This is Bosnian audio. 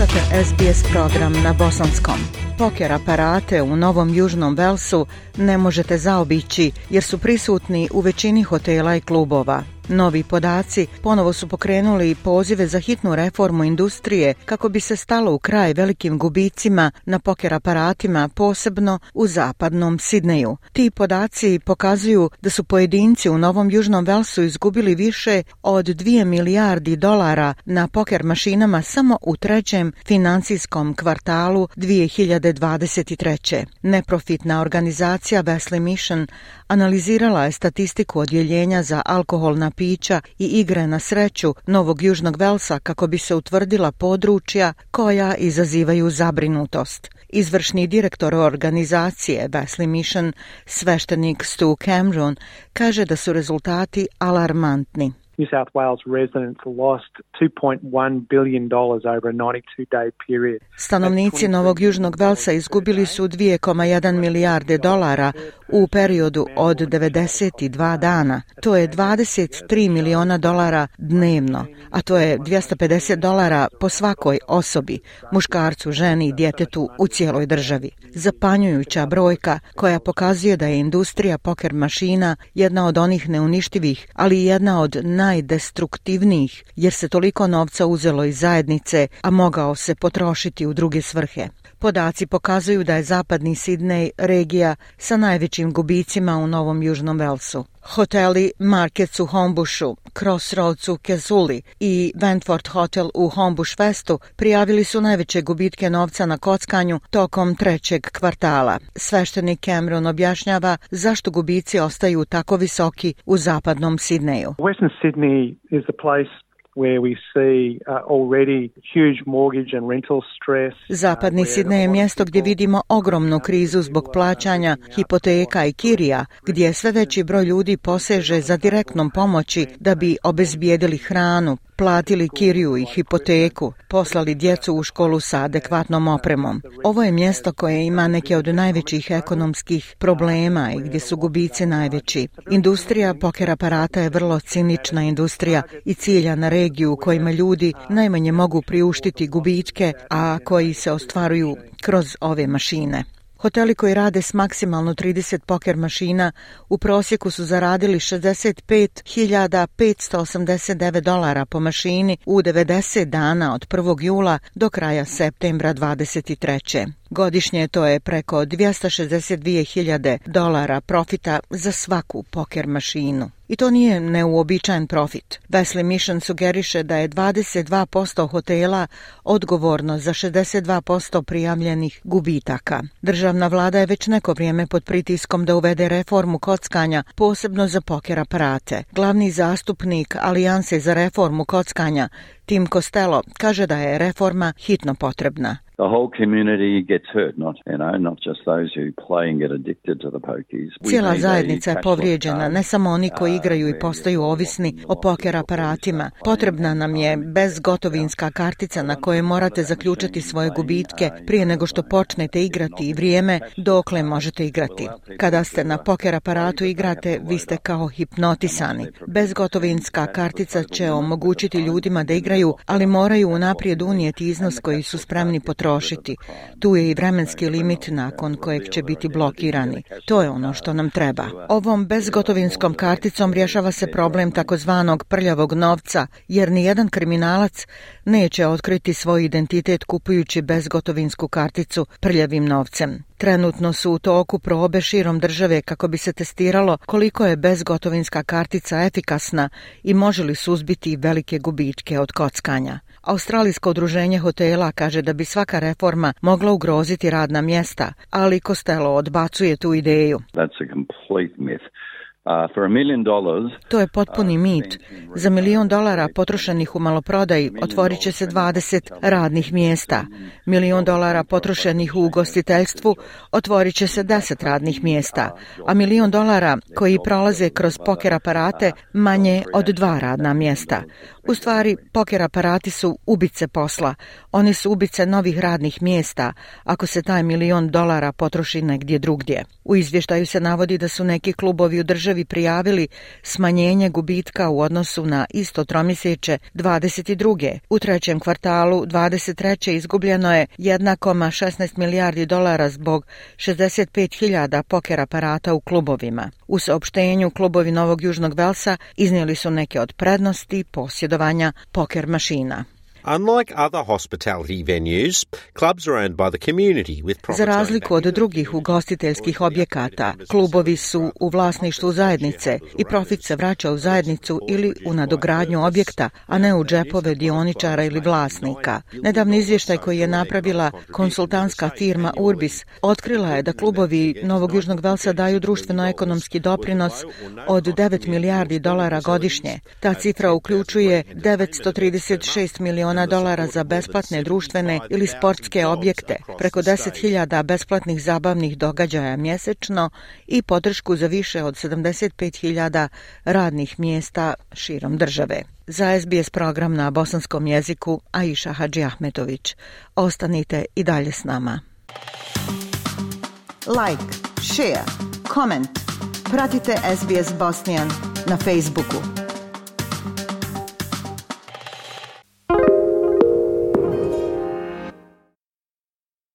Slušate SBS program na Bosanskom. Poker aparate u Novom Južnom Velsu ne možete zaobići jer su prisutni u većini hotela i klubova. Novi podaci ponovo su pokrenuli pozive za hitnu reformu industrije kako bi se stalo u kraj velikim gubicima na poker aparatima, posebno u zapadnom Sidneju. Ti podaci pokazuju da su pojedinci u Novom Južnom Velsu izgubili više od 2 milijardi dolara na poker mašinama samo u trećem financijskom kvartalu 2023. Neprofitna organizacija Wesley Mission analizirala je statistiku odjeljenja za alkoholna pića i igre na sreću Novog Južnog Velsa kako bi se utvrdila područja koja izazivaju zabrinutost. Izvršni direktor organizacije Wesley Mission, sveštenik Stu Cameron, kaže da su rezultati alarmantni. New South Wales residents lost 2.1 billion dollars over a 92 day period. Stanovnici Novog Južnog Velsa izgubili su 2,1 milijarde dolara u periodu od 92 dana. To je 23 miliona dolara dnevno, a to je 250 dolara po svakoj osobi, muškarcu, ženi i djetetu u cijeloj državi. Zapanjujuća brojka koja pokazuje da je industrija poker mašina jedna od onih neuništivih, ali i jedna od najdestruktivnijih, jer se toliko novca uzelo iz zajednice, a mogao se potrošiti u druge svrhe. Podaci pokazuju da je zapadni Sidney regija sa najvećim najvećim gubicima u Novom Južnom Velsu. Hoteli Markets u Hombušu, Crossroads u Kezuli i Wentworth Hotel u Hombuš Festu prijavili su najveće gubitke novca na kockanju tokom trećeg kvartala. Sveštenik Cameron objašnjava zašto gubici ostaju tako visoki u zapadnom Sidneju. Western Sydney is the place where we see uh, already huge mortgage and rental stress. Zapadni Sidney je mjesto gdje vidimo ogromnu krizu zbog plaćanja hipoteka i kirija, gdje sve veći broj ljudi poseže za direktnom pomoći da bi obezbijedili hranu, platili kiriju i hipoteku, poslali djecu u školu sa adekvatnom opremom. Ovo je mjesto koje ima neke od najvećih ekonomskih problema i gdje su gubici najveći. Industrija poker aparata je vrlo cinična industrija i cilja na regiju privilegiju u kojima ljudi najmanje mogu priuštiti gubitke, a koji se ostvaruju kroz ove mašine. Hoteli koji rade s maksimalno 30 poker mašina u prosjeku su zaradili 65.589 dolara po mašini u 90 dana od 1. jula do kraja septembra 23. Godišnje to je preko 262.000 dolara profita za svaku poker mašinu. I to nije neuobičajen profit. Wesley Mission sugeriše da je 22% hotela odgovorno za 62% prijavljenih gubitaka. Državna vlada je već neko vrijeme pod pritiskom da uvede reformu kockanja, posebno za poker aparate. Glavni zastupnik Alijanse za reformu kockanja, Tim Costello kaže da je reforma hitno potrebna. The whole community gets hurt, not, you know, not just those who play and get addicted to the pokies. Cijela zajednica je povrijeđena, ne samo oni koji uh, igraju i postaju ovisni o poker aparatima. Potrebna nam je um, bezgotovinska kartica na um, kojoj morate zaključati svoje gubitke uh, prije nego što počnete igrati i vrijeme dokle možete igrati. Kada ste na poker aparatu igrate, vi ste kao hipnotisani. Bezgotovinska kartica će omogućiti ljudima da igraju moraju, ali moraju unaprijed unijeti iznos koji su spremni potrošiti. Tu je i vremenski limit nakon kojeg će biti blokirani. To je ono što nam treba. Ovom bezgotovinskom karticom rješava se problem takozvanog prljavog novca, jer nijedan kriminalac neće otkriti svoj identitet kupujući bezgotovinsku karticu prljavim novcem. Trenutno su u toku probe širom države kako bi se testiralo koliko je bezgotovinska kartica efikasna i može li suzbiti velike gubičke od kockanja. Australijsko udruženje hotela kaže da bi svaka reforma mogla ugroziti radna mjesta, ali Costello odbacuje tu ideju. That's a complete myth. To je potpuni mit. Za milion dolara potrošenih u maloprodaji otvorit će se 20 radnih mjesta. Milion dolara potrošenih u ugostiteljstvu otvorit će se 10 radnih mjesta, a milion dolara koji prolaze kroz poker aparate manje od dva radna mjesta. U stvari, poker aparati su ubice posla. Oni su ubice novih radnih mjesta, ako se taj milion dolara potroši negdje drugdje. U izvještaju se navodi da su neki klubovi u državi državi prijavili smanjenje gubitka u odnosu na isto tromjeseće 22. U trećem kvartalu 23. izgubljeno je 1,16 milijardi dolara zbog 65.000 poker aparata u klubovima. U saopštenju klubovi Novog Južnog Velsa iznijeli su neke od prednosti posjedovanja poker mašina. Unlike other hospitality venues, clubs are owned by the community with Za razliku od drugih ugostiteljskih objekata, klubovi su u vlasništvu zajednice i profit se vraća u zajednicu ili u nadogradnju objekta, a ne u džepove dioničara ili vlasnika. Nedavni izvještaj koji je napravila konsultantska firma Urbis otkrila je da klubovi Novog Južnog Velsa daju društveno-ekonomski doprinos od 9 milijardi dolara godišnje. Ta cifra uključuje 936 milijuna miliona dolara za besplatne društvene ili sportske objekte, preko 10.000 besplatnih zabavnih događaja mjesečno i podršku za više od 75.000 radnih mjesta širom države. Za SBS program na bosanskom jeziku Aisha Hadži Ahmetović. Ostanite i dalje s nama. Like, share, comment. Pratite SBS Bosnian na Facebooku.